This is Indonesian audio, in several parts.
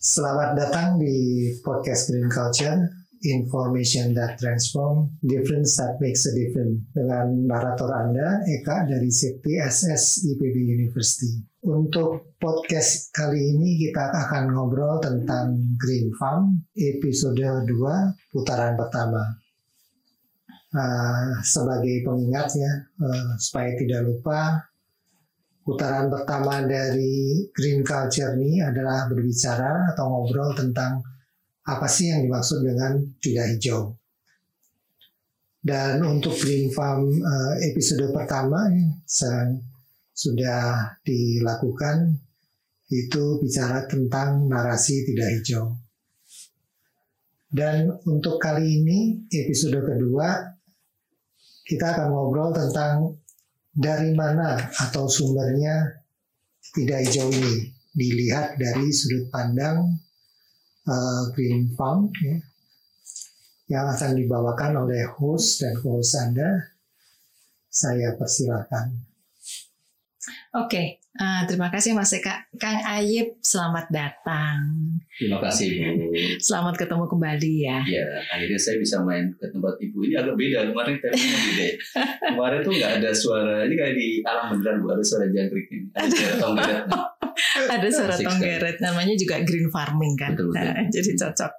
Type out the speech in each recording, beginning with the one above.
Selamat datang di podcast Green Culture, Information that Transform, Difference that Makes a Difference dengan narator Anda, Eka dari CPSS IPB University. Untuk podcast kali ini kita akan ngobrol tentang Green Farm, episode 2, putaran pertama. Uh, sebagai pengingatnya, uh, supaya tidak lupa, putaran pertama dari Green Culture ini adalah berbicara atau ngobrol tentang apa sih yang dimaksud dengan tidak hijau. Dan untuk Green Farm uh, episode pertama yang sudah dilakukan itu bicara tentang narasi tidak hijau. Dan untuk kali ini episode kedua kita akan ngobrol tentang dari mana atau sumbernya tidak hijau ini dilihat dari sudut pandang uh, Green Farm ya, yang akan dibawakan oleh host dan host Anda. Saya persilakan. Oke, uh, terima kasih Mas Eka. Kang Ayib, selamat datang. Terima kasih Bu. Selamat ketemu kembali ya. Ya, akhirnya saya bisa main ke tempat Ibu. Ini agak beda, kemarin temanya beda. Kemarin tuh nggak ada suara, ini kayak di alam beneran Bu, ada suara jangkrik ini. Ada suara tonggeret. ada suara tonggeret, namanya juga green farming kan. Betul, betul. Nah, jadi cocok.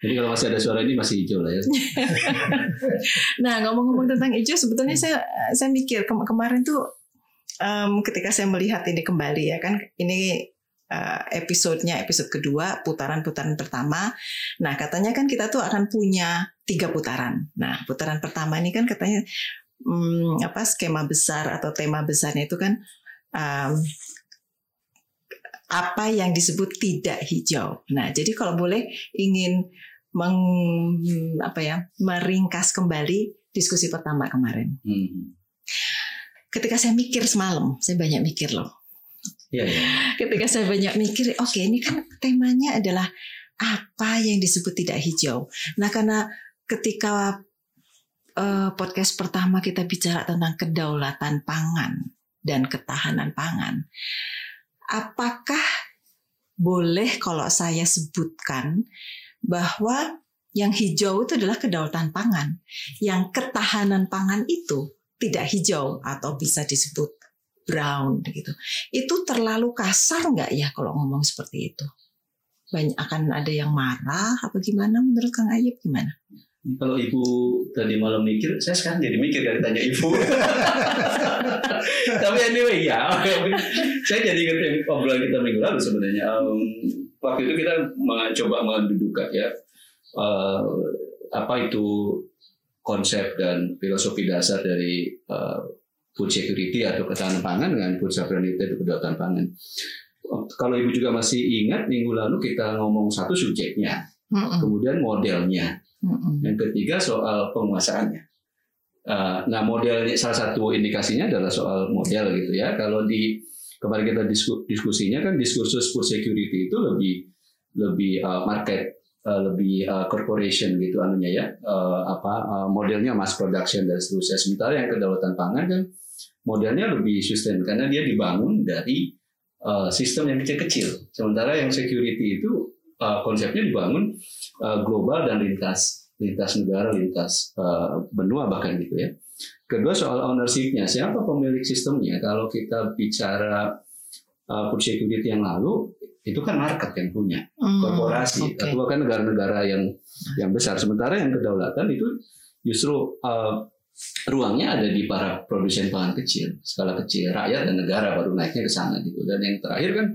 Jadi kalau masih ada suara ini masih hijau lah ya. Nah, ngomong-ngomong tentang hijau, sebetulnya saya saya mikir ke- kemarin tuh em, ketika saya melihat ini kembali ya kan, ini eh, episodenya episode kedua putaran-putaran pertama. Nah katanya kan kita tuh akan punya tiga putaran. Nah putaran pertama ini kan katanya hmm, apa skema besar atau tema besarnya itu kan em, apa yang disebut tidak hijau. Nah jadi kalau boleh ingin meng, apa ya meringkas kembali diskusi pertama kemarin. Hmm. Ketika saya mikir semalam, saya banyak mikir loh Iya, iya. ketika saya banyak mikir, oke ini kan temanya adalah apa yang disebut tidak hijau. Nah karena ketika eh, podcast pertama kita bicara tentang kedaulatan pangan dan ketahanan pangan, apakah boleh kalau saya sebutkan bahwa yang hijau itu adalah kedaulatan pangan, yang ketahanan pangan itu tidak hijau atau bisa disebut brown gitu itu terlalu kasar nggak ya kalau ngomong seperti itu? Banyak akan ada yang marah apa gimana menurut Kang Ayub gimana? Kalau Ibu tadi malam mikir, saya sekarang jadi mikir dari tanya Ibu. Tapi anyway ya, saya jadi ingat obrolan kita minggu lalu sebenarnya. Um, waktu itu kita mencoba mendudukan ya uh, apa itu konsep dan filosofi dasar dari uh, food security atau ketahanan pangan dengan food sovereignty atau kedaulatan pangan. Kalau Ibu juga masih ingat minggu lalu kita ngomong satu subjeknya, Mm-mm, kemudian modelnya, mm-mm. yang ketiga soal penguasaannya. Uh, nah modelnya salah satu indikasinya adalah soal model gitu ya. Kalau di kemarin kita disku- diskusinya kan diskursus food security itu lebih lebih uh, market uh, lebih uh, corporation gitu anunya ya Uh, apa uh, modelnya mass production dan seterusnya. Sementara yang kedaulatan pangan kan modelnya lebih sustain karena dia dibangun dari uh, sistem yang kecil-kecil. Sementara yang security itu uh, konsepnya dibangun uh, global dan lintas lintas negara, lintas uh, benua bahkan gitu ya. Kedua soal ownership-nya, siapa pemilik sistemnya? Kalau kita bicara uh, food security yang lalu, itu kan market yang punya, Hmm, korporasi, oke. atau bahkan negara-negara yang yang besar. Sementara yang kedaulatan itu justru uh, ruangnya ada di para produsen pangan kecil, skala kecil, rakyat dan negara baru naiknya ke sana gitu. Dan yang terakhir kan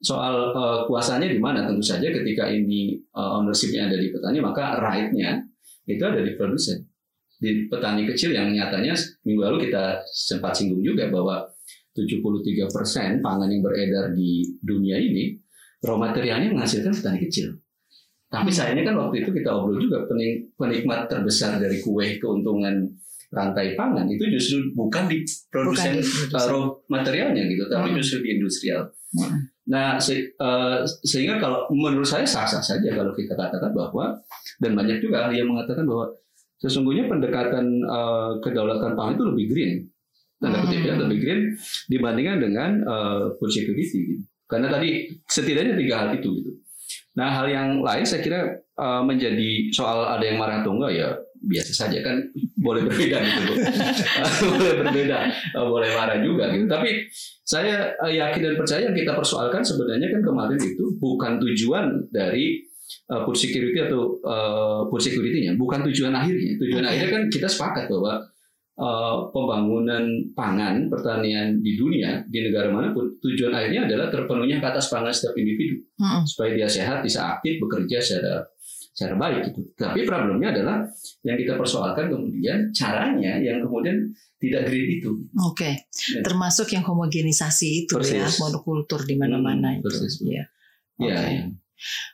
soal uh, kuasanya di mana tentu saja ketika ini uh, ownership-nya ada di petani maka right-nya itu ada di produsen di petani kecil yang nyatanya minggu lalu kita sempat singgung juga bahwa 73% pangan yang beredar di dunia ini raw materialnya menghasilkan petani kecil. Tapi Hmm. sayangnya kan waktu itu kita obrol juga penik- penikmat terbesar dari kue keuntungan rantai pangan itu justru bukan di produsen uh, produsen. raw materialnya gitu, tapi Hmm. justru di industrial. Hmm. Nah, se- eh, sehingga kalau menurut saya sah-sah saja kalau kita katakan bahwa dan banyak juga ahli yang mengatakan bahwa sesungguhnya pendekatan eh, kedaulatan pangan itu lebih green tanda kutip ya, Hmm. lebih green dibandingkan dengan uh, food security. Gitu. Karena tadi setidaknya tiga hal itu gitu. Nah hal yang lain saya kira uh, menjadi soal ada yang marah atau enggak ya biasa saja kan boleh berbeda gitu boleh berbeda uh, boleh marah juga gitu. Tapi saya uh, yakin dan percaya yang kita persoalkan sebenarnya kan kemarin itu bukan tujuan dari uh, food security atau uh, food security-nya, bukan tujuan akhirnya. Tujuan akhirnya kan kita sepakat bahwa uh, pembangunan pangan pertanian di dunia di negara mana pun tujuan akhirnya adalah terpenuhnya kata pangan setiap individu Mm-mm. supaya dia sehat bisa aktif bekerja secara secara baik gitu. Tapi problemnya adalah yang kita persoalkan kemudian caranya yang kemudian tidak green itu. Oke, Ya. termasuk yang homogenisasi itu ya, Persis. monokultur di mana-mana Hmm, itu. persis. Iya. Ya, Oke. ya.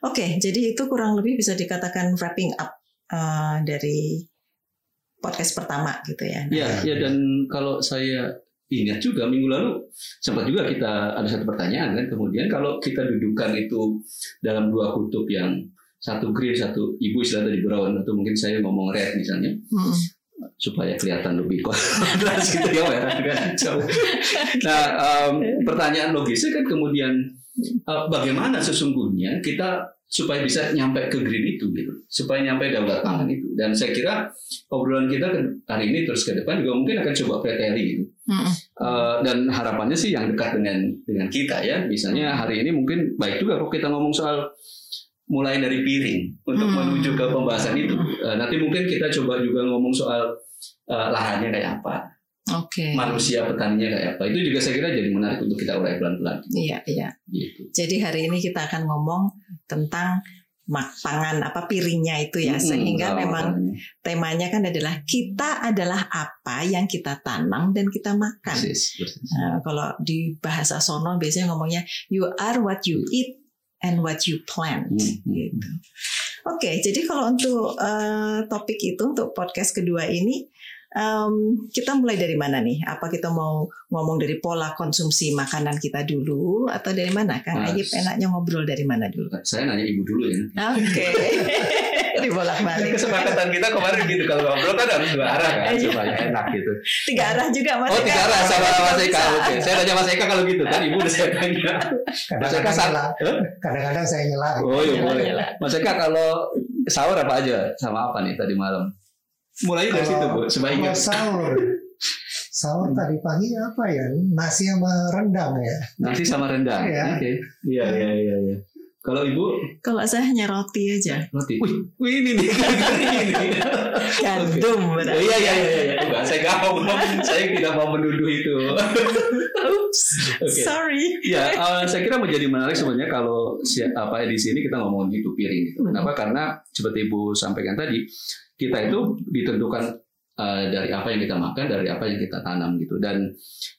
Oke, jadi itu kurang lebih bisa dikatakan wrapping up uh, dari podcast pertama gitu ya. Ya, ya dan kalau saya ingat juga minggu lalu sempat juga kita ada satu pertanyaan kan kemudian kalau kita dudukan itu dalam dua kutub yang satu green satu ibu istilah tadi brown atau mungkin saya ngomong red misalnya Mm-mm. supaya kelihatan lebih kontras gitu ya merah dengan hijau. Nah em, pertanyaan logisnya kan kemudian eh, bagaimana sesungguhnya kita supaya bisa nyampe ke green itu gitu, supaya nyampe daulat pangan itu. Dan saya kira obrolan kita hari ini terus ke depan juga mungkin akan coba preteli gitu. Mm-mm. Eh, dan harapannya sih yang dekat dengan dengan kita ya. Misalnya hari ini mungkin baik juga kalau kita ngomong soal mulai dari piring untuk Hmm. menuju ke pembahasan itu. Eh, nanti mungkin kita coba juga ngomong soal eh, lahannya kayak apa, Oke. manusia petaninya kayak apa. Itu juga saya kira jadi menarik untuk kita urai pelan-pelan. Iya, iya. Gitu. Jadi hari ini kita akan ngomong tentang mak pangan apa piringnya itu ya, Hmm, sehingga memang makanannya. temanya kan adalah kita adalah apa yang kita tanam dan kita makan. persis, persis. Nah, kalau di bahasa sono biasanya ngomongnya you are what you eat and what you plant. Hmm, hmm. Gitu. Oke, jadi kalau untuk eh, topik itu untuk podcast kedua ini em, kita mulai dari mana nih? Apa kita mau ngomong dari pola konsumsi makanan kita dulu atau dari mana? Kang. Ayib enaknya ngobrol dari mana dulu? Saya nanya ibu dulu ya. Oke, dibolak balik. Kesepakatan kita kemarin gitu kalau ngobrol kan harus dua arah kan Iya. supaya enak gitu. Tiga arah juga Mas. Oh tiga arah sama Mas Eka. Oke, saya tanya Mas Eka kalau gitu kan ibu udah saya tanya. Mas Eka Kadang-kadang sa- nyela, Hah? kadang-kadang saya nyela. Oh iya boleh. Mas Eka kalau sahur apa aja sama apa nih tadi malam? Mulai dari situ bu, ingat. sahur, sahur tadi pagi apa ya? Nasi sama rendang ya. Nasi sama rendang. Iya. Oke. Iya iya iya. iya. Kalau ibu Kalau saya hanya roti aja, roti. Wih, wih ini nih. ini. gandum. Oh, berarti. iya iya iya. iya. Enggak, saya nggak mau. saya tidak mau menuduh itu. Oops, Oke. sorry. Ya, eh, saya kira menjadi menarik sebenarnya kalau si- apa di sini kita ngomongin gitu piring. Gitu. Hmm. Kenapa? Karena seperti Ibu sampaikan tadi, kita itu ditentukan eh, dari apa yang kita makan, dari apa yang kita tanam gitu. Dan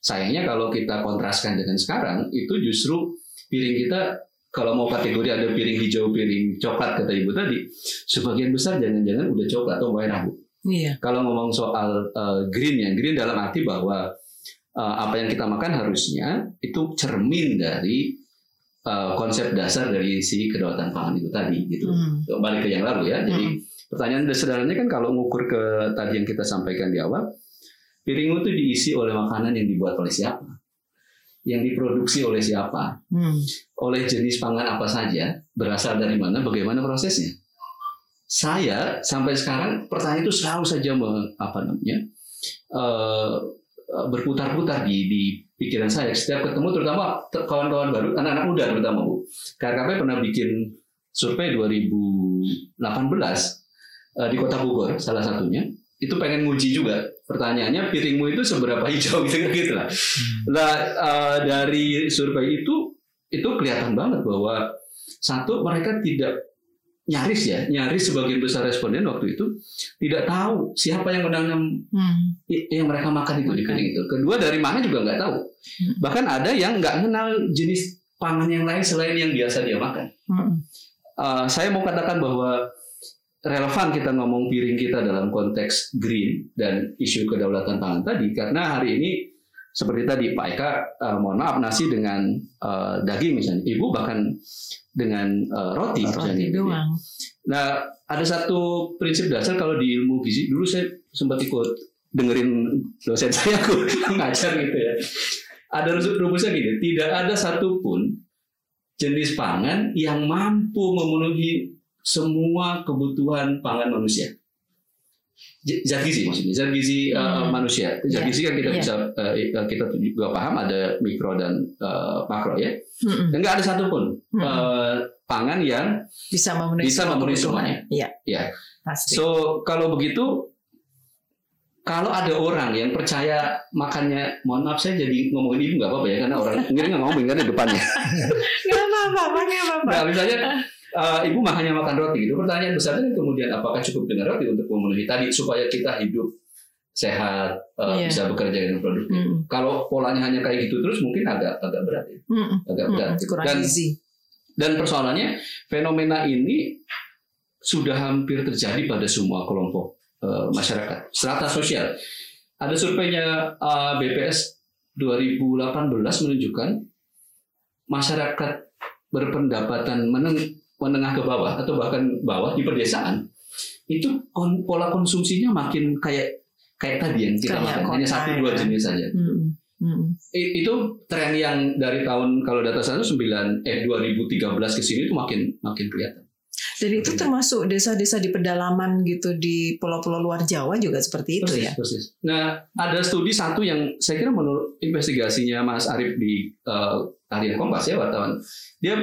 sayangnya kalau kita kontraskan dengan sekarang, itu justru piring kita kalau mau kategori ada piring hijau, piring coklat kata Ibu tadi, sebagian besar jangan-jangan udah coklat atau merah Bu. Iya. Kalau ngomong soal eh, green ya, green dalam arti bahwa eh, apa yang kita makan harusnya itu cermin dari eh, konsep dasar dari si kedaulatan pangan itu tadi gitu. Hmm. Balik ke yang lalu ya. Jadi pertanyaan sederhananya kan kalau ngukur ke tadi yang kita sampaikan di awal, piring itu diisi oleh makanan yang dibuat oleh siapa? Yang diproduksi oleh siapa? Hmm. oleh jenis pangan apa saja, berasal dari mana, bagaimana prosesnya. Saya sampai sekarang pertanyaan itu selalu saja me- apa namanya eh, berputar-putar di, di pikiran saya. Setiap ketemu, terutama te- kawan-kawan baru, anak-anak muda terutama bu. KRKP pernah bikin survei 2018 eh, di Kota Bogor, salah satunya. Itu pengen nguji juga. Pertanyaannya, piringmu itu seberapa hijau gitu gitu lah. Nah, eh, dari survei itu itu kelihatan banget bahwa satu mereka tidak nyaris ya nyaris sebagian besar responden waktu itu tidak tahu siapa yang menanam Hmm. yang mereka makan itu di piring itu kedua dari mana juga nggak tahu Hmm. bahkan ada yang nggak kenal jenis pangan yang lain selain yang biasa dia makan Hmm. Uh, saya mau katakan bahwa relevan kita ngomong piring kita dalam konteks green dan isu kedaulatan pangan tadi karena hari ini seperti tadi Pak Eka uh, mohon maaf nasi dengan uh, daging misalnya ibu bahkan dengan uh, roti, misalnya, Roti gitu ya. doang. Nah ada satu prinsip dasar kalau di ilmu gizi dulu saya sempat ikut dengerin dosen saya aku ngajar gitu ya. Ada rumusnya gini, tidak ada satupun jenis pangan yang mampu memenuhi semua kebutuhan pangan manusia. Zat gizi maksudnya, zat gizi uh, manusia. Zat Yeah. gizi kan kita Yeah. bisa uh, kita juga paham ada mikro dan uh, makro ya. Mm-mm. Dan nggak ada satupun Mm-mm. uh, pangan yang bisa memenuhi bisa memenuhi semuanya. Iya. Ya. Pasti. So kalau begitu, kalau ada orang yang percaya makannya, mohon maaf saya jadi ngomongin ibu nggak apa-apa ya karena orang ini nggak ngomongin kan di depannya. Nggak apa-apa, nggak apa-apa. Nah misalnya uh, ibu mah hanya makan roti gitu. Pertanyaan besarnya kemudian apakah cukup dengan roti untuk memenuhi tadi supaya kita hidup sehat, uh, Iya. bisa bekerja dengan produktif. Mm-mm. Kalau polanya hanya kayak gitu terus mungkin agak agak berat ya, Mm-mm. agak berat. Mm-mm. Kurang Dan. Dan persoalannya fenomena ini sudah hampir terjadi pada semua kelompok eh, masyarakat, strata sosial. Ada surveinya eh, BPS 2018 menunjukkan masyarakat berpendapatan meneng- menengah ke bawah atau bahkan bawah di pedesaan itu kon- pola konsumsinya makin kayak kayak tadi yang kita Kayak makan hanya satu dua ya. jenis saja. Mm-mm. Mm-mm. I- itu tren yang dari tahun kalau data saya 9 eh 2013 ke sini itu makin makin kelihatan. Dan itu termasuk desa-desa di pedalaman gitu di pulau-pulau luar Jawa juga seperti itu Persis, ya. persis. Nah, ada studi satu yang saya kira menurut investigasinya Mas Arief di uh, harian Kompas ya wartawan, dia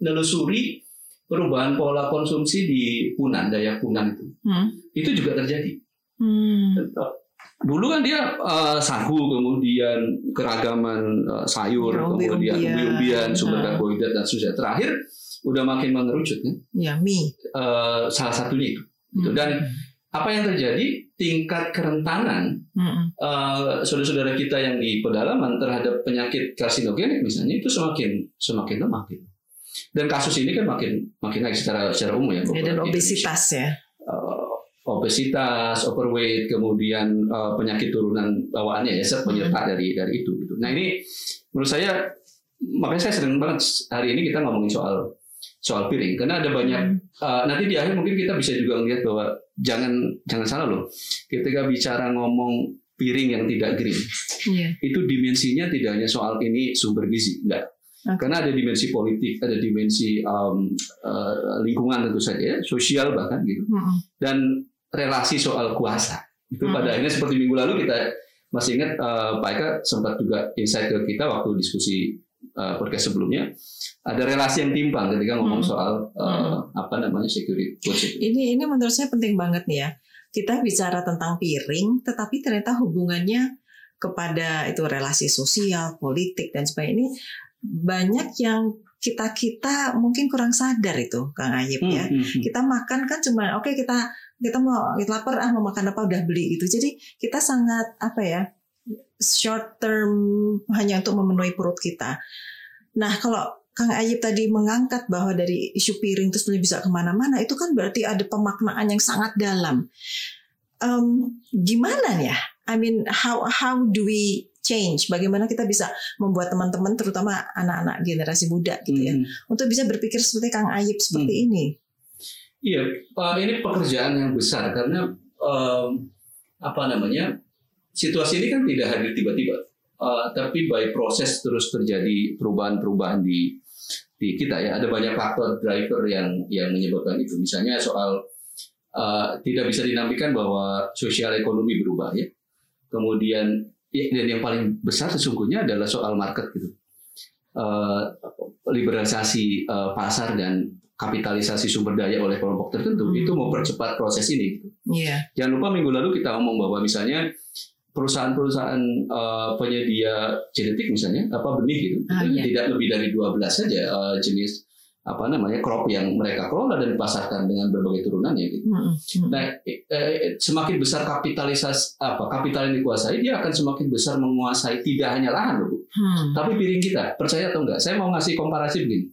menelusuri perubahan pola konsumsi di Punan, Dayak Punan itu. Hmm. Itu juga terjadi. Hmm. Dulu kan dia uh, sagu, kemudian keragaman uh, sayur, Ya, kemudian umbi-umbian. sumber Nah. karbohidrat dan seterusnya. Terakhir udah makin mengerucut kan. Ya mie. Uh, salah satunya itu. Gitu. Hmm. Dan apa yang terjadi? Tingkat kerentanan Mm-mm. uh, saudara-saudara kita yang di pedalaman terhadap penyakit karsinogenik misalnya itu semakin semakin lemah gitu. Dan kasus ini kan makin makin naik secara secara umum ya. Ya, dan obesitas ya. Uh, obesitas, overweight, kemudian uh, penyakit turunan bawaannya ya Hmm. penyerta dari dari itu gitu. Nah ini menurut saya makanya saya sering banget hari ini kita ngomongin soal soal piring karena ada banyak Hmm. Uh, nanti di akhir mungkin kita bisa juga melihat bahwa jangan jangan salah loh ketika bicara ngomong piring yang tidak green Iya. itu dimensinya tidak hanya soal ini sumber gizi enggak Karena ada dimensi politik ada dimensi um, uh, lingkungan tentu saja ya, sosial bahkan gitu Mm-mm. dan relasi soal kuasa itu Hmm. pada akhirnya seperti minggu lalu kita masih ingat uh, Pak Eka sempat juga insight ke kita waktu diskusi uh, podcast sebelumnya ada relasi yang timpang ketika ngomong Hmm. soal uh, apa namanya security security. Ini ini menurut saya penting banget nih ya. Kita bicara tentang piring, tetapi ternyata hubungannya kepada itu relasi sosial, politik dan sebagainya ini banyak yang kita kita mungkin kurang sadar itu, Kang Ayib ya. Hmm, hmm, hmm. Kita makan kan cuma oke kita kita mau kita lapar ah mau makan apa udah beli gitu. Jadi kita sangat apa ya short term hanya untuk memenuhi perut kita. Nah kalau Kang Ayib tadi mengangkat bahwa dari isu piring itu sebenarnya bisa ke mana-mana, itu kan berarti ada pemaknaan yang sangat dalam. Em, gimana ya? I mean, how how do we change? Bagaimana kita bisa membuat teman-teman, terutama anak-anak generasi muda gitu ya, Hmm. untuk bisa berpikir seperti Kang Ayib seperti ini? Iya, Pak, ini pekerjaan yang besar karena em, apa namanya situasi ini kan tidak hadir tiba-tiba, Eh, tapi by proses terus terjadi perubahan-perubahan di di kita ya. Ada banyak faktor driver yang yang menyebabkan itu. Misalnya soal eh, tidak bisa dinafikan bahwa sosial ekonomi berubah ya. Kemudian ya, dan yang paling besar sesungguhnya adalah soal market gitu. Eh, liberalisasi eh, pasar dan kapitalisasi sumber daya oleh kelompok tertentu Hmm. itu mempercepat proses ini. Gitu. Iya. Jangan lupa minggu lalu kita ngomong bahwa misalnya perusahaan-perusahaan eh, penyedia genetik misalnya apa benih gitu Ah, iya. tidak lebih dari 12 saja eh, jenis apa namanya crop yang mereka kelola dan dipasarkan dengan berbagai turunannya gitu. Nah, eh, eh, semakin besar kapitalisasi apa kapital yang dikuasai dia akan semakin besar menguasai tidak hanya lahan loh, Bu, Hmm. tapi piring kita. Percaya atau enggak? Saya mau ngasih komparasi begini.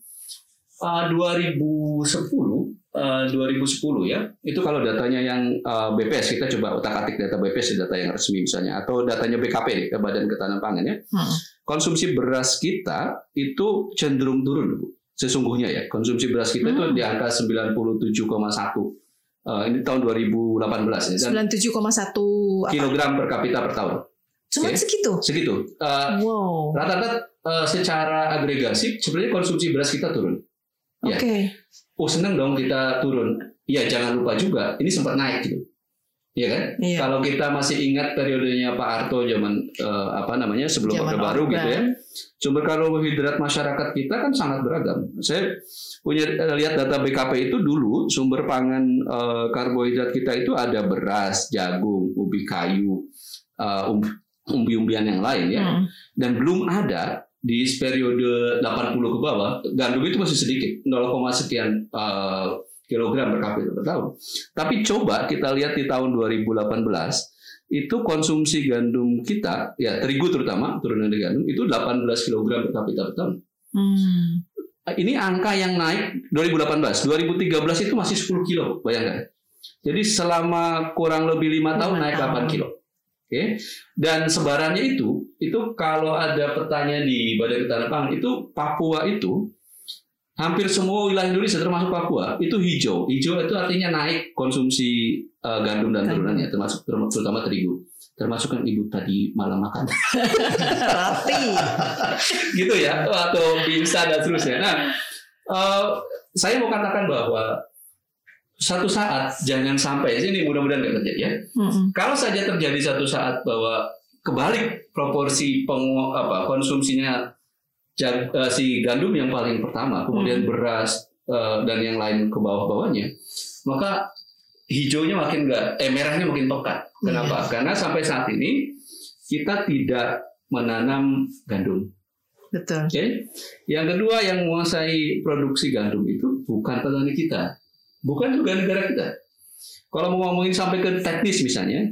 Uh, 2010 uh, 2010 ya. Itu kalau datanya yang uh, BPS kita coba otak-atik data BPS data yang resmi misalnya atau datanya BKP nih, ke Badan Ketahanan Pangan ya. Hmm. Konsumsi beras kita itu cenderung turun Bu. Sesungguhnya ya. Konsumsi beras kita itu Hmm. di angka 97,1 Eh, ini tahun 2018 ya. Dan 97,1 apa? kilogram per kapita per tahun. Cuma Oke. segitu. Segitu. Eh, Wow. Oke. rata-rata eh, secara agregasi sebenarnya konsumsi beras kita turun. Ya. Oh seneng dong kita turun. Ya jangan lupa juga ini sempat naik gitu. Iya kan? Iya. Kalau kita masih ingat periodenya Pak Harto zaman eh, apa namanya sebelum Orde Baru gitu ya. Sumber karbohidrat masyarakat kita kan sangat beragam. Saya punya eh, lihat data BKP itu dulu sumber pangan eh, karbohidrat kita itu ada beras, jagung, ubi kayu, eh, um- umbi-umbian yang lain ya. Hmm. Dan belum ada di periode 80 ke bawah gandum itu masih sedikit 0, sekian eh, kilogram per kapita per tahun. Tapi coba kita lihat di tahun 2018 itu konsumsi gandum kita ya terigu terutama turunan dari gandum itu 18 kilogram per kapita per tahun. Hmm. Ini angka yang naik 2018, 2013 itu masih 10 kilo, bayangkan. Jadi selama kurang lebih lima tahun naik tahun. 8 kilo. Oke. Dan sebarannya itu, itu kalau ada pertanyaan di Badan Ketahanan Pangan itu Papua itu hampir semua wilayah Indonesia termasuk Papua itu hijau. Hijau itu artinya naik konsumsi eh, gandum dan turunannya termasuk terutama terigu. Termasuk yang ibu tadi malam makan. Roti. gitu ya atau pingsan dan seterusnya. Nah, eh, saya mau katakan bahwa satu saat jangan sampai ini mudah-mudahan nggak terjadi ya. Hmm. Kalau saja terjadi satu saat bahwa kebalik proporsi pengu, apa konsumsinya jag- eh, si gandum yang paling pertama, kemudian beras eh, dan yang lain ke bawah-bawahnya, maka hijaunya makin enggak, eh merahnya makin tokat. Kenapa? Karena sampai saat ini kita tidak menanam gandum. Betul. Oke. Yang kedua yang menguasai produksi gandum itu bukan petani kita, bukan juga negara kita. Kalau mau ngomongin sampai ke teknis misalnya,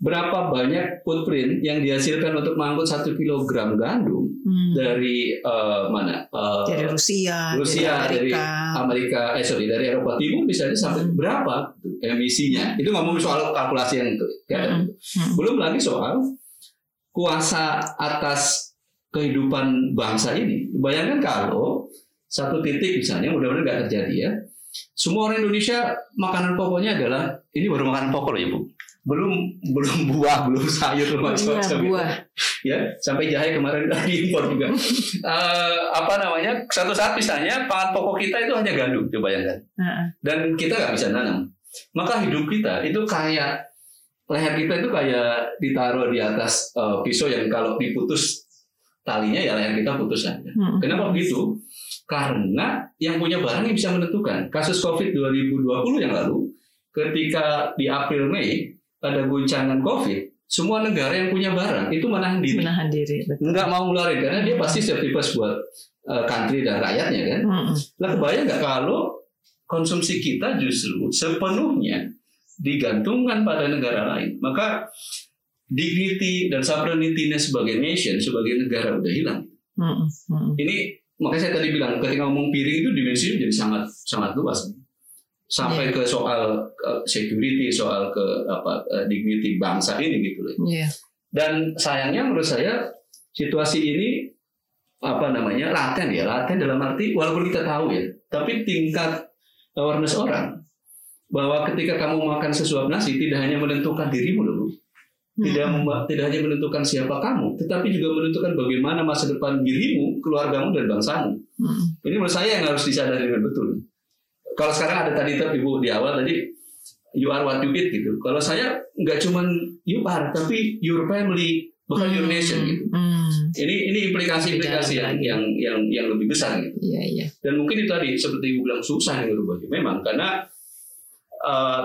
berapa banyak footprint yang dihasilkan untuk mengangkut satu kilogram gandum Hmm. dari eh, mana? Eh, Dari Rusia, Rusia, dari dari Amerika. Amerika, eh sorry dari Eropa Timur misalnya sampai Hmm. berapa emisinya? Itu ngomong soal kalkulasi yang itu. ya. Hmm. Hmm. Belum lagi soal kuasa atas kehidupan bangsa ini. Bayangkan kalau satu titik misalnya, mudah-mudahan nggak terjadi ya. Semua orang Indonesia makanan pokoknya adalah ini baru makanan pokok loh ya bu. Belum belum buah, belum sayur, belum Iya, macam-macam. buah. Ya, sampai jahe kemarin dari impor juga. Eh, apa namanya? Satu saat misalnya pangan pokok kita itu hanya gandum, coba bayangkan Heeh. dan kita nggak bisa nanam. Maka hidup kita itu kayak leher kita itu kayak ditaruh di atas eh, pisau yang kalau diputus talinya ya leher kita putus aja. Hmm. Kenapa begitu? Karena yang punya barang yang bisa menentukan. Kasus COVID 2020 yang lalu, ketika di April Mei ada guncangan COVID, semua negara yang punya barang itu menahan diri, Menahan diri. Betul. nggak mau ngeluarin karena dia pasti safety first buat eh, country dan rakyatnya kan. Hmm. Lah kebayang nggak kalau konsumsi kita justru sepenuhnya digantungkan pada negara lain, maka dignity dan sovereignty-nya sebagai nation, sebagai negara udah hilang. Hmm. Hmm. Ini makanya saya tadi bilang ketika ngomong piring itu dimensinya jadi sangat sangat luas. Sampai ke soal security, soal ke apa eh, dignity bangsa ini gitu loh. Iya. Dan sayangnya menurut saya situasi ini apa namanya laten ya laten dalam arti walaupun kita tahu ya tapi tingkat awareness orang bahwa ketika kamu makan sesuap nasi tidak hanya menentukan dirimu dulu tidak Hmm. tidak hanya menentukan siapa kamu tetapi juga menentukan bagaimana masa depan dirimu keluargamu dan bangsamu Hmm. ini menurut saya yang harus disadari dengan betul kalau sekarang ada tadi ibu di awal tadi you are what you eat gitu kalau saya nggak cuman you are tapi your family bukan your nation gitu Hmm. ini ini implikasi-implikasi yang, yang yang yang lebih besar gitu. Iya, iya. Dan mungkin itu tadi seperti ibu bilang susah yang berubahnya. Memang karena eh,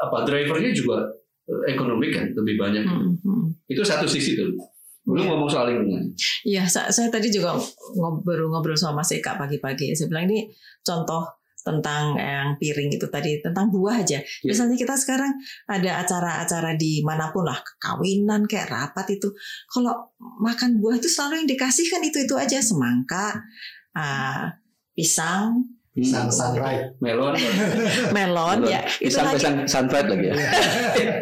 apa drivernya juga eh, ekonomi kan lebih banyak. Hmm. Hmm. Itu satu sisi tuh. Belum Iya. ngomong soal lingkungan. Iya, sa- saya tadi juga ngob- baru ngobrol sama Mas Eka pagi-pagi. Saya bilang ini contoh tentang yang piring itu tadi tentang buah aja. Iya. Misalnya kita sekarang ada acara-acara di mana pun lah, kawinan kayak rapat itu. Kalau makan buah itu selalu yang dikasih kan itu itu aja semangka, ah, pisang, Pisang sunrise. Melon. melon ya. Pisang pisang sunflower lagi ya.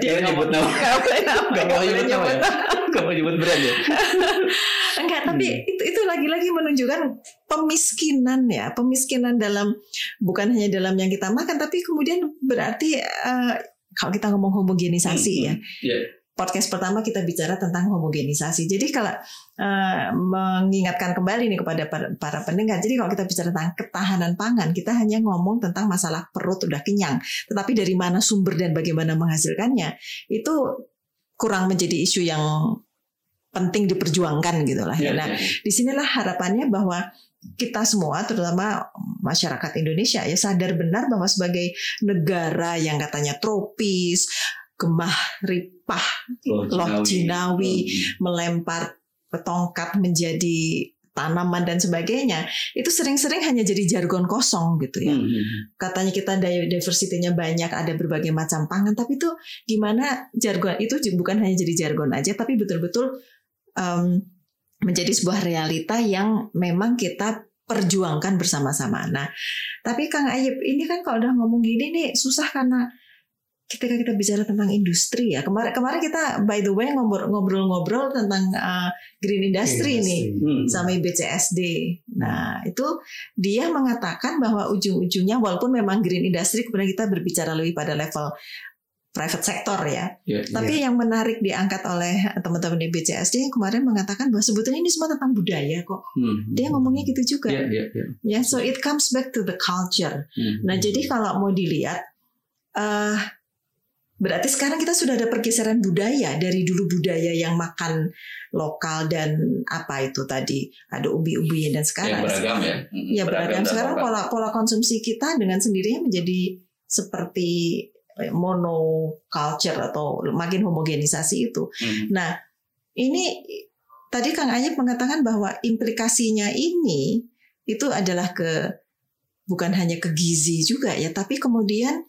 Dia nyebut nama. Boleh Nggak nggak boleh nyebut ya? nama. Gak mau nyebut brand ya. Enggak, tapi Hmm. itu itu lagi-lagi menunjukkan pemiskinan ya, pemiskinan dalam bukan hanya dalam yang kita makan, tapi kemudian berarti eh, kalau kita ngomong homogenisasi Hmm, ya. Iya. Podcast pertama kita bicara tentang homogenisasi. Jadi kalau eh, mengingatkan kembali nih kepada para pendengar, jadi kalau kita bicara tentang ketahanan pangan, kita hanya ngomong tentang masalah perut udah kenyang, tetapi dari mana sumber dan bagaimana menghasilkannya itu kurang menjadi isu yang penting diperjuangkan gitu lah. Iya, ya. Nah, iya. di sinilah harapannya bahwa kita semua, terutama masyarakat Indonesia, ya sadar benar bahwa sebagai negara yang katanya tropis, gemah ripah, Loh Jinawi. melempar tongkat menjadi tanaman dan sebagainya, itu sering-sering hanya jadi jargon kosong gitu ya. Hmm, hmm. Katanya kita diversity-nya banyak, ada berbagai macam pangan, tapi itu gimana jargon itu bukan hanya jadi jargon aja, tapi betul-betul em, menjadi sebuah realita yang memang kita perjuangkan bersama-sama. Nah, tapi Kang Ayib ini kan kalau udah ngomong gini nih susah karena ketika kita bicara tentang industri ya kemarin kemarin kita by the way ngobrol- ngobrol-ngobrol tentang uh, green industry nih Hmm. sama BCSD. Nah, itu dia mengatakan bahwa ujung-ujungnya walaupun memang green industry kemudian kita berbicara lebih pada level private sector ya. Iya. Tapi yang menarik diangkat oleh teman-teman di BCSD yang kemarin mengatakan bahwa sebetulnya ini semua tentang budaya kok. Hmm. Dia ngomongnya gitu juga. Iya, iya, iya. Ya, so it comes back to the culture. Hmm. Nah, jadi kalau mau dilihat, eh berarti sekarang kita sudah ada pergeseran budaya dari dulu budaya yang makan lokal dan apa itu tadi ada ubi-ubinya dan yang sekarang beragam ya. Ya beragam dan sekarang pola pola konsumsi kita dengan sendirinya menjadi seperti eh, monoculture atau makin homogenisasi itu. Hmm. Nah, ini tadi Kang Ayib mengatakan bahwa implikasinya ini itu adalah ke bukan hanya ke gizi juga ya, tapi kemudian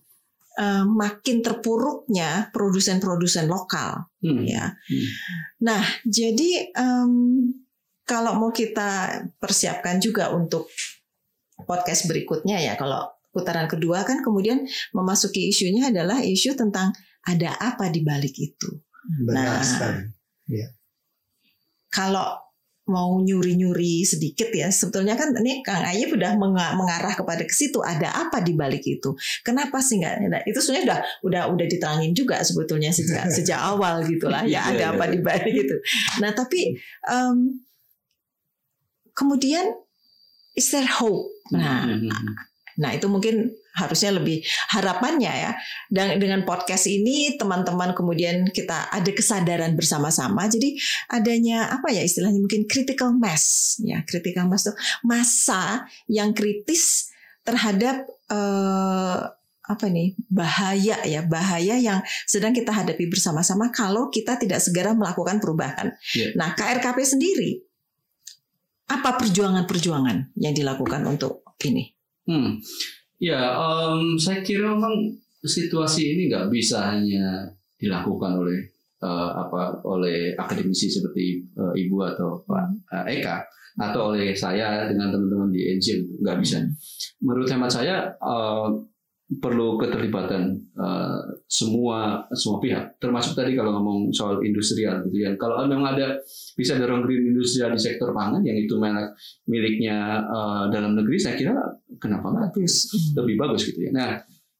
eh, makin terpuruknya produsen-produsen lokal Hmm. ya. Hmm. Nah, jadi em, kalau mau kita persiapkan juga untuk podcast berikutnya ya, kalau putaran kedua kan kemudian memasuki isunya adalah isu tentang ada apa di balik itu. Benar Nah. sekali. kalau mau nyuri-nyuri sedikit ya. Sebetulnya kan ini Kang Ayib udah menga- mengarah kepada ke situ ada apa di balik itu? Kenapa sih nggak? Nah, itu sebenarnya udah udah udah diterangin juga sebetulnya sejak sejak awal gitulah ya Iya, ada iya, apa di balik itu. Nah tapi em, kemudian is there hope? Nah Hmm, hmm, hmm. Nah, itu mungkin harusnya lebih harapannya ya. Dan dengan podcast ini teman-teman kemudian kita ada kesadaran bersama-sama. Jadi adanya apa ya istilahnya mungkin critical mass ya. Critical mass itu masa yang kritis terhadap eh, apa nih bahaya ya bahaya yang sedang kita hadapi bersama-sama kalau kita tidak segera melakukan perubahan. Iya. Nah KRKP sendiri apa perjuangan-perjuangan yang dilakukan untuk ini? Hmm. Ya, em, saya kira memang situasi ini nggak bisa hanya dilakukan oleh eh, apa oleh akademisi seperti eh, Ibu atau Pak eh, Eka atau oleh saya dengan teman-teman di NGO nggak bisa. Menurut hemat saya eh, perlu keterlibatan eh, semua semua pihak, termasuk tadi kalau ngomong soal industrial gitu ya. Kalau memang ada bisa dorong green industrial di sektor pangan yang itu milik miliknya eh, dalam negeri, saya kira kenapa nggak Bagus. lebih bagus gitu ya. Nah,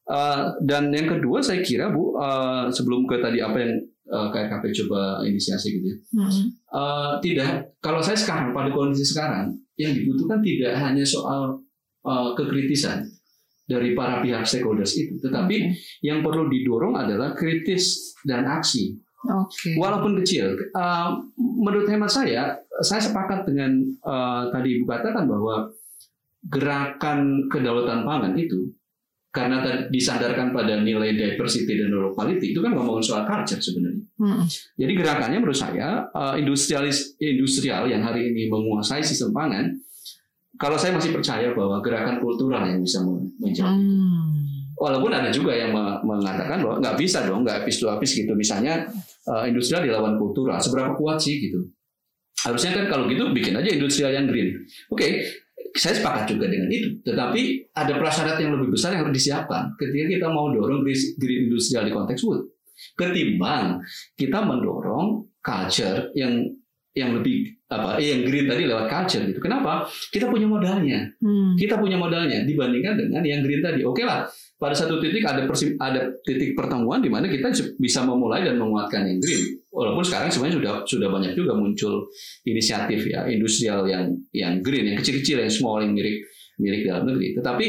eh, dan yang kedua saya kira Bu eh, sebelum ke tadi apa yang eh, KRKP coba inisiasi gitu ya. Hmm. Eh, tidak kalau saya sekarang pada kondisi sekarang yang dibutuhkan tidak hanya soal eh, kekritisan dari para pihak stakeholders itu, tetapi yang perlu didorong adalah kritis dan aksi Oke. walaupun kecil. Uh, menurut hemat saya, saya sepakat dengan uh, tadi ibu katakan bahwa gerakan kedaulatan pangan itu karena tadi disandarkan pada nilai diversity dan locality itu kan ngomongin soal culture sebenarnya. Hmm. Jadi gerakannya menurut saya uh, industrialis industrial yang hari ini menguasai sistem pangan, kalau saya masih percaya bahwa gerakan kultural yang bisa men- menjawab Hmm. Walaupun ada juga yang me- mengatakan bahwa nggak bisa dong, nggak habis to habis gitu. Misalnya eh, industrial dilawan kultural, seberapa kuat sih gitu? Harusnya kan kalau gitu bikin aja industrial yang green. Oke, saya sepakat juga dengan itu. Tetapi ada prasyarat yang lebih besar yang harus disiapkan ketika kita mau dorong green industrial di konteks wood. Ketimbang kita mendorong culture yang yang lebih apa eh, yang green tadi lewat culture gitu. Kenapa? Kita punya modalnya. Hmm. Kita punya modalnya dibandingkan dengan yang green tadi. Oke lah, pada satu titik ada persim, ada titik pertemuan di mana kita bisa memulai dan menguatkan yang green. Walaupun sekarang sebenarnya sudah sudah banyak juga muncul inisiatif ya industrial yang yang green, yang kecil-kecil, yang small, yang milik milik dalam negeri. Tetapi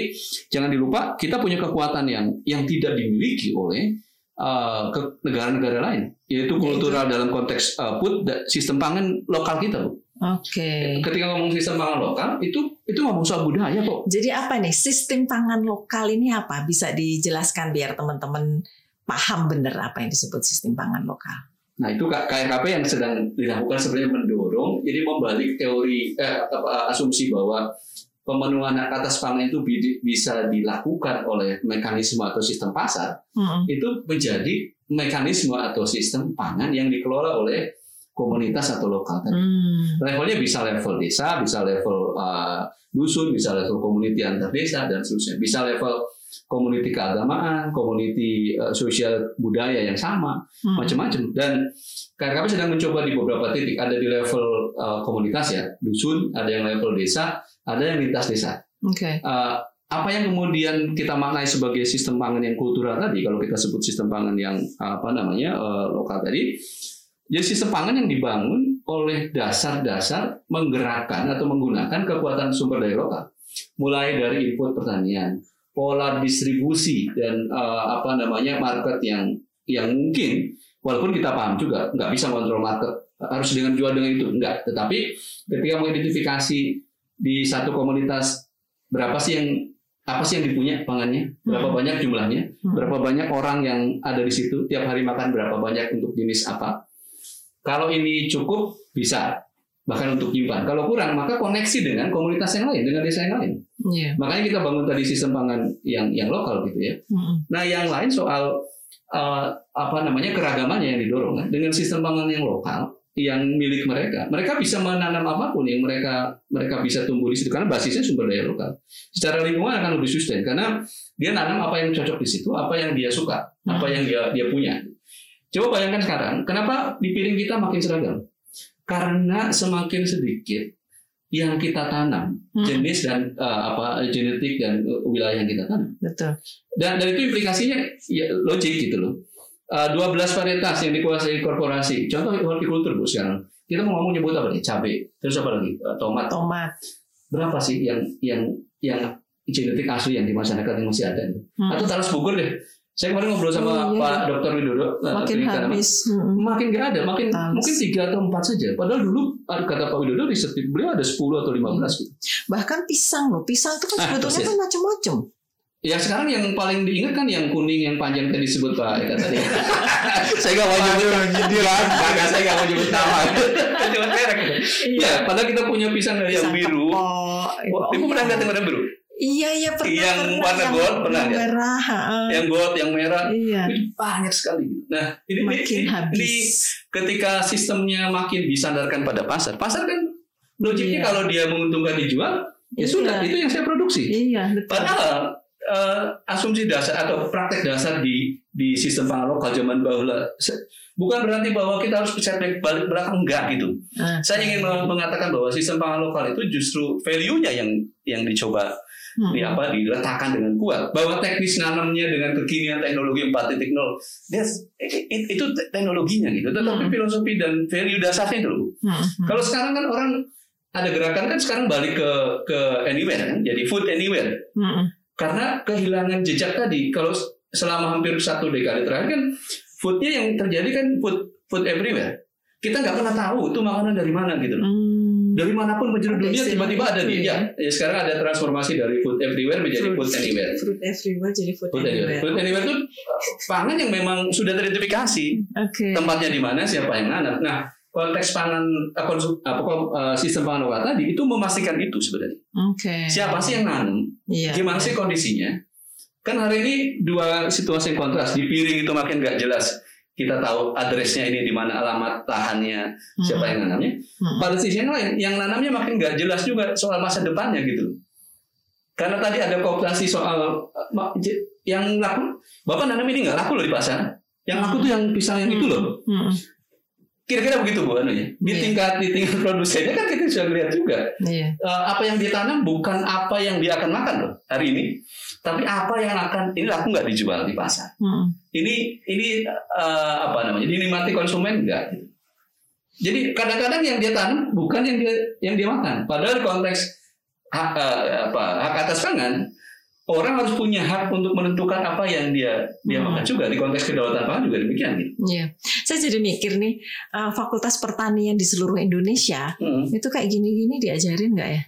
jangan dilupa kita punya kekuatan yang yang tidak dimiliki oleh uh, ke negara-negara lain, yaitu kultural dalam konteks uh, put sistem pangan lokal kita, Bu. Oke. Ketika ngomong sistem pangan lokal, itu itu ngomong soal budaya kok. Jadi apa nih sistem pangan lokal ini apa? Bisa dijelaskan biar teman-teman paham benar apa yang disebut sistem pangan lokal. Nah itu KKP yang sedang dilakukan sebenarnya mendorong, jadi membalik teori eh, asumsi bahwa pemenuhan hak atas pangan itu bisa dilakukan oleh mekanisme atau sistem pasar, hmm. itu menjadi mekanisme atau sistem pangan yang dikelola oleh komunitas atau lokal tadi. Hmm. Levelnya bisa level desa, bisa level uh, dusun, bisa level komuniti antar desa dan seterusnya. Bisa level komuniti keagamaan, komuniti uh, sosial budaya yang sama, hmm. macam-macam. Dan kami sedang mencoba di beberapa titik, ada di level uh, komunitas ya, dusun, ada yang level desa, ada yang lintas desa. Okay. Uh, apa yang kemudian kita maknai sebagai sistem pangan yang kultural tadi, kalau kita sebut sistem pangan yang apa namanya uh, lokal tadi, jadi sistem pangan yang dibangun oleh dasar-dasar menggerakkan atau menggunakan kekuatan sumber daya lokal, mulai dari input pertanian, pola distribusi dan uh, apa namanya market yang yang mungkin walaupun kita paham juga nggak bisa kontrol market harus dengan jual dengan itu enggak tetapi ketika mengidentifikasi di satu komunitas berapa sih yang apa sih yang dipunya pangannya? Berapa hmm. banyak jumlahnya? Hmm. berapa banyak orang yang ada di situ? Tiap hari makan berapa banyak untuk jenis apa? Kalau ini cukup bisa bahkan untuk nyimpan kalau kurang maka koneksi dengan komunitas yang lain dengan desa yang lain yeah. makanya kita bangun tadi sistem pangan yang yang lokal gitu ya hmm. nah yang lain soal uh, apa namanya keragamannya yang didorong kan? dengan sistem pangan yang lokal yang milik mereka mereka bisa menanam apa pun yang mereka mereka bisa tumbuh di situ karena basisnya sumber daya lokal secara lingkungan akan lebih sustain karena dia nanam apa yang cocok di situ apa yang dia suka apa yang dia dia punya coba bayangkan sekarang kenapa di piring kita makin seragam karena semakin sedikit yang kita tanam hmm. jenis dan uh, apa genetik dan uh, wilayah yang kita tanam betul dan dari itu implikasinya ya logik gitu loh. Uh, 12 varietas yang dikuasai korporasi. Contoh hortikultur bu sekarang. Kita mau ngomong nyebut apa nih? Cabai. Terus apa lagi? Uh, tomat. Tomat. Berapa sih yang yang yang genetik asli yang di masyarakat yang masih ada? Hmm. Atau talas Bogor deh. Saya kemarin ngobrol sama oh, iya. Pak Dr. Widodo. Makin habis. Hmm. Makin nggak ada. Makin Tals. mungkin tiga atau empat saja. Padahal dulu kata Pak Widodo riset beliau ada 10 atau 15 hmm. gitu. Bahkan pisang loh. Pisang itu kan ah, sebetulnya ah, kan macam-macam. Ya sekarang yang paling diingat kan yang kuning yang panjang tadi disebut Pak Eka tadi. saya nggak mau nyebut kan, Kagak saya nggak mau nyebut nama. Cuma merek. Iya. Ya, padahal kita punya pisang dari yang biru. Oh, Ibu pernah nggak warna biru? Iya iya pernah. Yang pernah, warna yang, gold pernah yang merah. Uh, yang gold, yang merah. Iya. Banyak sekali. Nah ini, makin ini, habis. ini ketika sistemnya makin disandarkan pada pasar, pasar kan logiknya iya. kalau dia menguntungkan dijual, ya iya. sudah itu yang saya produksi. Iya betul. Padahal uh, asumsi dasar atau praktek dasar di di sistem pangan lokal zaman bahula bukan berarti bahwa kita harus bisa balik belakang enggak gitu. Uh, Saya ingin mengatakan bahwa sistem pangan lokal itu justru value-nya yang yang dicoba hmm. di apa diletakkan dengan kuat bahwa teknis nanamnya dengan kekinian teknologi 4.0 dia itu teknologinya gitu tetapi hmm. filosofi dan value dasarnya itu loh. Hmm. Kalau sekarang kan orang ada gerakan kan sekarang balik ke ke anywhere kan jadi food anywhere. Hmm karena kehilangan jejak tadi kalau selama hampir satu dekade terakhir kan foodnya yang terjadi kan food food everywhere kita nggak pernah tahu itu makanan dari mana gitu loh hmm. Dari mana pun penjuru dunia tiba-tiba ada di ya. ya sekarang ada transformasi dari food everywhere menjadi food, food anywhere food everywhere jadi food, food anywhere. anywhere food anywhere itu pangan yang memang sudah teridentifikasi okay. tempatnya di mana siapa yang nanam nah konteks pangan uh, konsum, apa, uh, sistem pangan lokal tadi itu memastikan itu sebenarnya. Okay. Siapa sih yang nanam? Iya, Gimana sih kondisinya? Kan hari ini dua situasi yang kontras. Di piring itu makin nggak jelas. Kita tahu adresnya ini di mana alamat lahannya, siapa hmm. yang nanamnya. Hmm. Pada sisi yang lain, yang nanamnya makin nggak jelas juga soal masa depannya gitu. Karena tadi ada kooptasi soal yang laku, bapak nanam ini nggak laku loh di pasar. Yang laku tuh yang pisang yang itu loh. Hmm. Kira-kira begitu bu anunya di Iya. tingkat di tingkat produsennya kan kita sudah lihat juga Iya. Eh, apa yang ditanam bukan apa yang dia akan makan loh hari ini tapi apa yang akan ini laku nggak dijual di pasar Mm. ini ini eh, apa namanya dinikmati konsumen enggak gitu. jadi kadang-kadang yang dia tanam bukan yang dia yang dia makan padahal konteks hak eh, apa hak atas pangan orang harus punya hak untuk menentukan apa yang dia dia Hmm. makan juga di konteks kedaulatan pangan juga demikian gitu. Iya. Saya jadi mikir nih, eh, Fakultas Pertanian di seluruh Indonesia Hmm. itu kayak gini-gini diajarin nggak ya?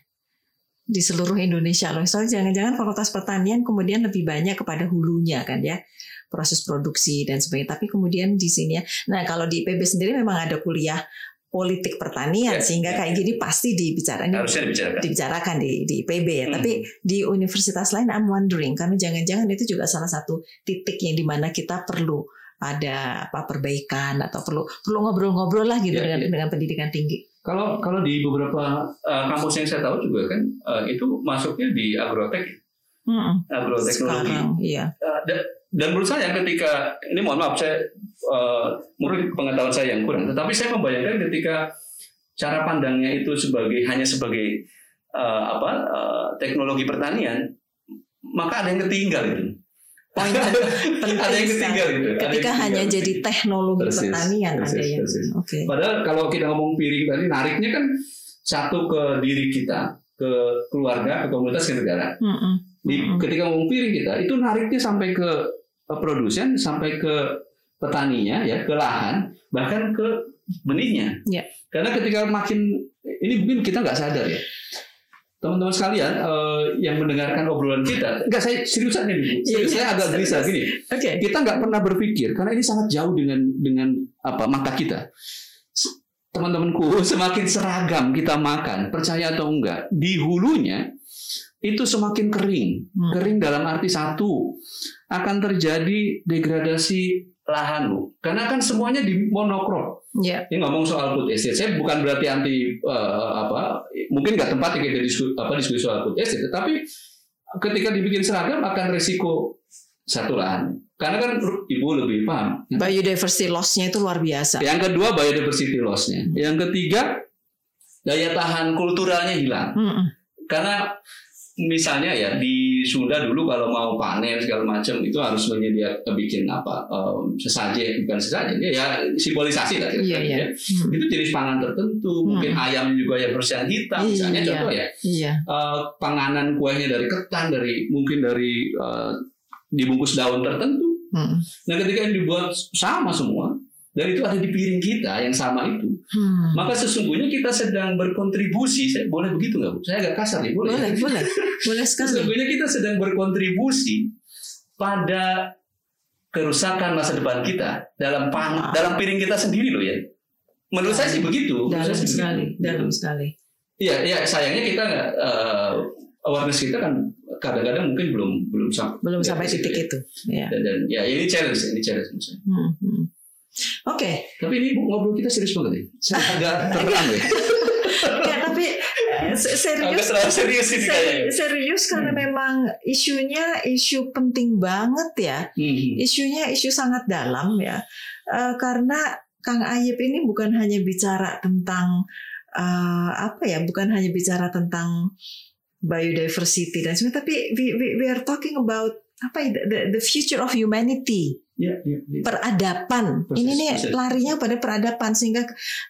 Di seluruh Indonesia loh. Soalnya jangan-jangan Fakultas Pertanian kemudian lebih banyak kepada hulunya kan ya, proses produksi dan sebagainya. Tapi kemudian di sini ya, nah kalau di IPB sendiri memang ada kuliah politik pertanian Ya, sehingga ya, kayak ya. gini pasti dibicarain harusnya dibicarakan dibicarakan di di IPB ya. Hmm. Tapi di universitas lain I'm wondering karena jangan-jangan itu juga salah satu titik yang di mana kita perlu ada apa perbaikan atau perlu perlu ngobrol-ngobrol lah gitu dengan dengan pendidikan tinggi. Kalau kalau di beberapa uh, kampus yang saya tahu juga kan uh, itu masuknya di agrotek, Mm-mm. agroteknologi. Sekarang iya. Uh, dan menurut saya ketika ini mohon maaf saya uh, mungkin pengetahuan saya yang kurang, tetapi saya membayangkan ketika cara pandangnya itu sebagai hanya sebagai uh, apa uh, teknologi pertanian, maka ada yang ketinggal itu. Poin penting ada yang ketinggal gitu. Ada yang Ketika ketinggal. hanya jadi teknologi Persis, pertanian ada persis, yang persis. oke. Padahal kalau kita ngomong piring tadi nariknya kan satu ke diri kita, ke keluarga, ke komunitas, ke negara. Mm-mm. Di, ketika ngomong piring kita, itu nariknya sampai ke eh, produsen, sampai ke petaninya, ya, ke lahan, bahkan ke benihnya. Ya. Karena ketika makin ini mungkin kita nggak sadar ya, teman-teman sekalian eh, yang mendengarkan obrolan kita, nggak saya seriusan ini, Bu. Iya, Serius, iya, saya agak gelisah gini Oke. kita nggak pernah berpikir karena ini sangat jauh dengan dengan apa mata kita teman-temanku semakin seragam kita makan percaya atau enggak di hulunya itu semakin kering Hmm. kering dalam arti satu akan terjadi degradasi lahan bu karena kan semuanya di monokrop Ya. ini ngomong soal food estate saya bukan berarti anti eh, apa mungkin nggak tempat kita diskusi apa diskusi soal food estate tetapi ketika dibikin seragam akan resiko satu lahan karena kan ibu lebih paham Biodiversity loss-nya itu luar biasa. yang kedua biodiversity loss-nya yang ketiga daya tahan kulturalnya hilang Mm-mm. karena misalnya ya di Sunda dulu kalau mau panen segala macam itu harus menyediakan bikin apa em, sesajen bukan sesajen ya, ya simbolisasi lah Iya, kira-kira iya. ya. Mm. itu jenis pangan tertentu mungkin ayam juga yang bersihan hitam misalnya Iya. contoh ya Iya. eh, panganan kuahnya dari ketan dari mungkin dari eh, dibungkus daun tertentu Mm. nah ketika yang dibuat sama semua dan itu ada di piring kita yang sama itu Hmm. maka sesungguhnya kita sedang berkontribusi saya boleh begitu nggak bu saya agak kasar nih boleh Boleh, boleh, boleh sekali. sesungguhnya kita sedang berkontribusi pada kerusakan masa depan kita dalam pan, Ah. dalam piring kita sendiri loh ya menurut saya sih begitu Dalam saya sekali, begitu. dalam sekali. Iya, iya sayangnya kita nggak eh, awareness kita kan kadang-kadang mungkin belum belum sampai Belum ya, sampai situ titik ya. itu. Ya. Dan, dan ya ini challenge, ini challenge menurut saya. Hmm, Oke, Tapi ini ngobrol kita serius banget ya. Saya agak terang ya. ya tapi eh, se- Agak serius serius ini kayaknya. Seri- serius karena Hmm. memang isunya isu penting banget ya. Hmm. Isunya isu sangat dalam ya. Eh, karena Kang Ayib ini bukan hanya bicara tentang eh, apa ya, bukan hanya bicara tentang biodiversity dan sebagainya, tapi we, we, we are talking about apa ya, the, the future of humanity, Ya, ya, ya. peradaban. Persis, ini nih persis. larinya pada peradaban sehingga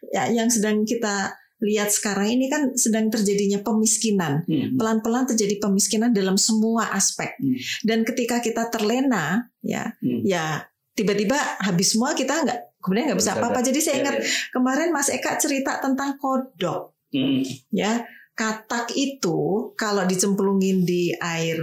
ya, yang sedang kita lihat sekarang ini kan sedang terjadinya pemiskinan Hmm. pelan-pelan terjadi pemiskinan dalam semua aspek. Hmm. Dan ketika kita terlena, ya, Hmm. ya tiba-tiba habis semua kita nggak kemudian nggak bisa apa-apa. Jadi saya Ya, ingat ya. kemarin Mas Eka cerita tentang kodok, Hmm. ya. Katak itu kalau dicemplungin di air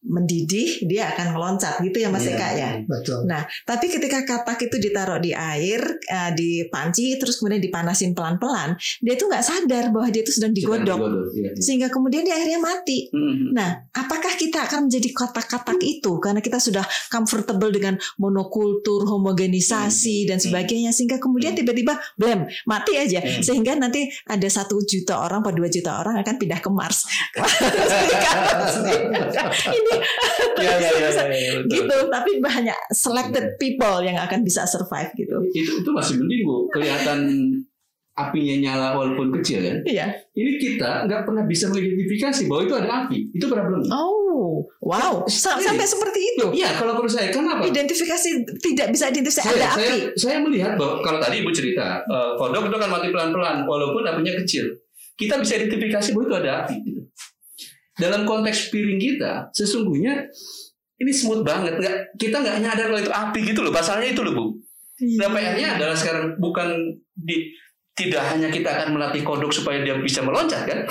mendidih dia akan meloncat gitu ya Mas Iya. Eka ya. Betul. Tapi ketika katak itu ditaruh di air, eh, di panci, terus kemudian dipanasin pelan-pelan, dia tuh nggak sadar bahwa dia itu sedang Sedang digodok, digodok, ya, ya. sehingga kemudian dia akhirnya mati. Hmm. Nah, apakah kita akan menjadi kotak-katak itu karena kita sudah comfortable dengan monokultur, homogenisasi Hmm. dan sebagainya sehingga kemudian tiba-tiba blem mati aja Hmm. sehingga nanti ada satu juta orang atau dua juta orang akan pindah ke Mars. ini ini Ya, ya, ya, ya, ya, betul. gitu tapi banyak selected people yang akan bisa survive gitu Itu itu masih mending bu, kelihatan apinya nyala walaupun kecil kan. iya Ini kita nggak pernah bisa mengidentifikasi bahwa itu ada api. Itu problem. oh wow Sa- Iya. sampai seperti itu Iya, kalau menurut saya, kenapa? identifikasi tidak bisa identifikasi saya, ada saya, api saya melihat bahwa kalau tadi ibu cerita eh, kodok itu kan mati pelan-pelan walaupun apinya kecil kita bisa identifikasi bahwa itu ada api. Dalam konteks piring kita sesungguhnya ini smooth banget. Nggak kita nggak nyadar kalau itu api gitu loh pasalnya itu loh bu. Iya. nah PR-nya adalah sekarang bukan di tidak hanya kita akan melatih kodok supaya dia bisa meloncat kan?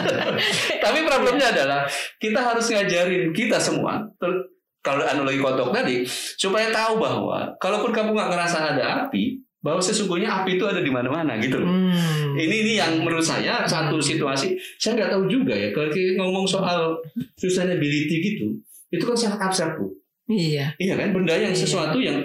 Tapi problemnya adalah kita harus ngajarin kita semua kalau analogi kodok tadi supaya tahu bahwa kalaupun kamu nggak ngerasa ada api bahwa sesungguhnya api itu ada di mana-mana gitu loh. Hmm. Ini ini yang menurut saya satu situasi saya nggak tahu juga ya kalau kita ngomong soal sustainability gitu itu kan sangat abstrak bu. iya Iya kan benda yang Iya. sesuatu yang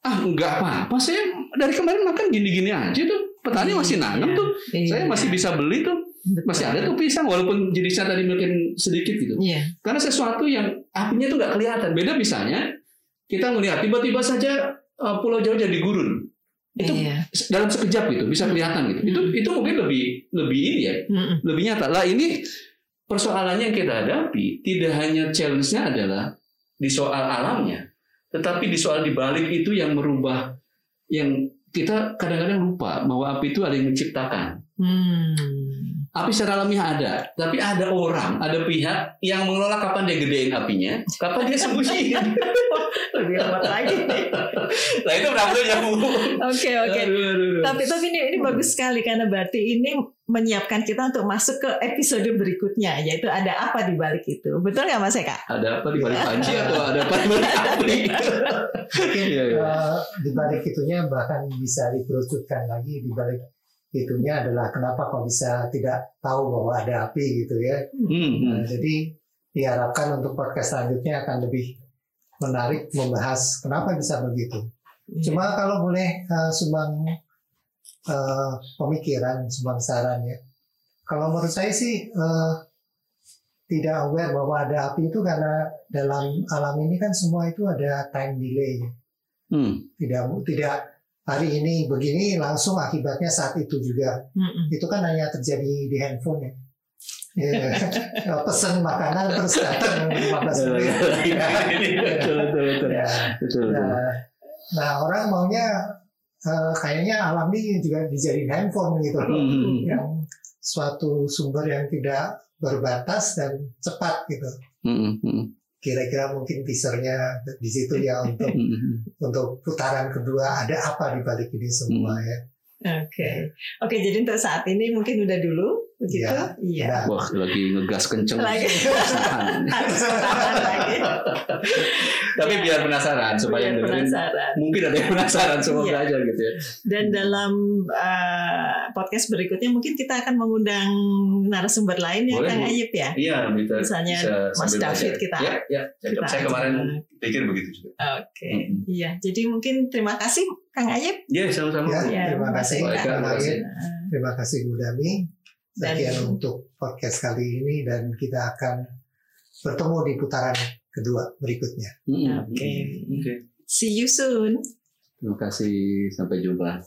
ah nggak apa-apa saya dari kemarin makan gini-gini aja tuh petani masih nanam Iya. tuh Iya. saya masih bisa beli tuh Betul. masih ada tuh pisang walaupun jenisnya tadi mungkin sedikit gitu iya karena sesuatu yang apinya tuh nggak kelihatan beda misalnya kita melihat tiba-tiba saja uh, pulau jauh jadi gurun itu iya dalam sekejap gitu bisa kelihatan gitu itu Hmm. itu mungkin lebih lebih ini ya Mm-mm. lebih nyata lah ini persoalannya yang kita hadapi tidak hanya challenge-nya adalah di soal alamnya tetapi di soal dibalik itu yang merubah yang kita kadang-kadang lupa bahwa api itu ada yang menciptakan Hmm. Api secara alamiah ada, tapi ada orang, ada pihak yang mengelola kapan dia gedein apinya, kapan dia sembunyiin. lebih hebat lagi nah itu problemnya bu. oke oke. Tapi tapi ini, ini bagus sekali karena berarti ini menyiapkan kita untuk masuk ke episode berikutnya yaitu ada apa di balik itu. Betul nggak Mas Eka? Ada apa di balik panci atau ada apa di balik api? Mungkin Iya, iya. eh, di balik itunya bahkan bisa dikerucutkan lagi di balik itunya adalah kenapa kok bisa tidak tahu bahwa ada api gitu ya. Hmm, hmm. Nah, jadi diharapkan untuk podcast selanjutnya akan lebih menarik membahas kenapa bisa begitu. Cuma kalau boleh eh, sumbang eh, pemikiran, sumbang saran ya. Kalau menurut saya sih eh, tidak aware bahwa ada api itu karena dalam alam ini kan semua itu ada time delay. Hmm. Tidak tidak hari ini begini langsung akibatnya saat itu juga. Mm-mm. Itu kan hanya terjadi di handphone ya. Ya, pesan makanan terus datang 15 menit. Betul, betul, betul. Ya. Betul, betul. Nah, nah orang maunya eh, kayaknya alam ini juga dijadiin handphone gitu loh. Hmm. Yang suatu sumber yang tidak berbatas dan cepat gitu. Hmm, hmm, Kira-kira mungkin teasernya di situ ya untuk hmm. untuk putaran kedua ada apa di balik ini semua ya. Oke, oke. Jadi untuk saat ini mungkin udah dulu begitu. Iya. Iya. Nah, Wah, lagi ngegas kenceng. Lagi. Harus lagi. Tapi biar penasaran supaya Biar yang dengerin penasaran. mungkin ada yang penasaran semua Iya. belajar gitu ya. Dan dalam uh, podcast berikutnya mungkin kita akan mengundang narasumber lain ya Boleh, Kang. Ayub ya. Iya, bisa. Misalnya bisa Mas David belajar. kita. Ya, ya. cakep. Kita Saya kemarin ajak. pikir begitu juga. Oke, Mm-mm. iya. Jadi mungkin terima kasih Kang Ayub. Iya, sama-sama. Ya, Ya, terima kasih. Kang Ayub. Nah, Terima kasih Bu Dami. Dan- Sekian untuk podcast kali ini dan kita akan bertemu di putaran kedua berikutnya. Mm-mm. Oke. Oke. See you soon. Terima kasih. Sampai jumpa.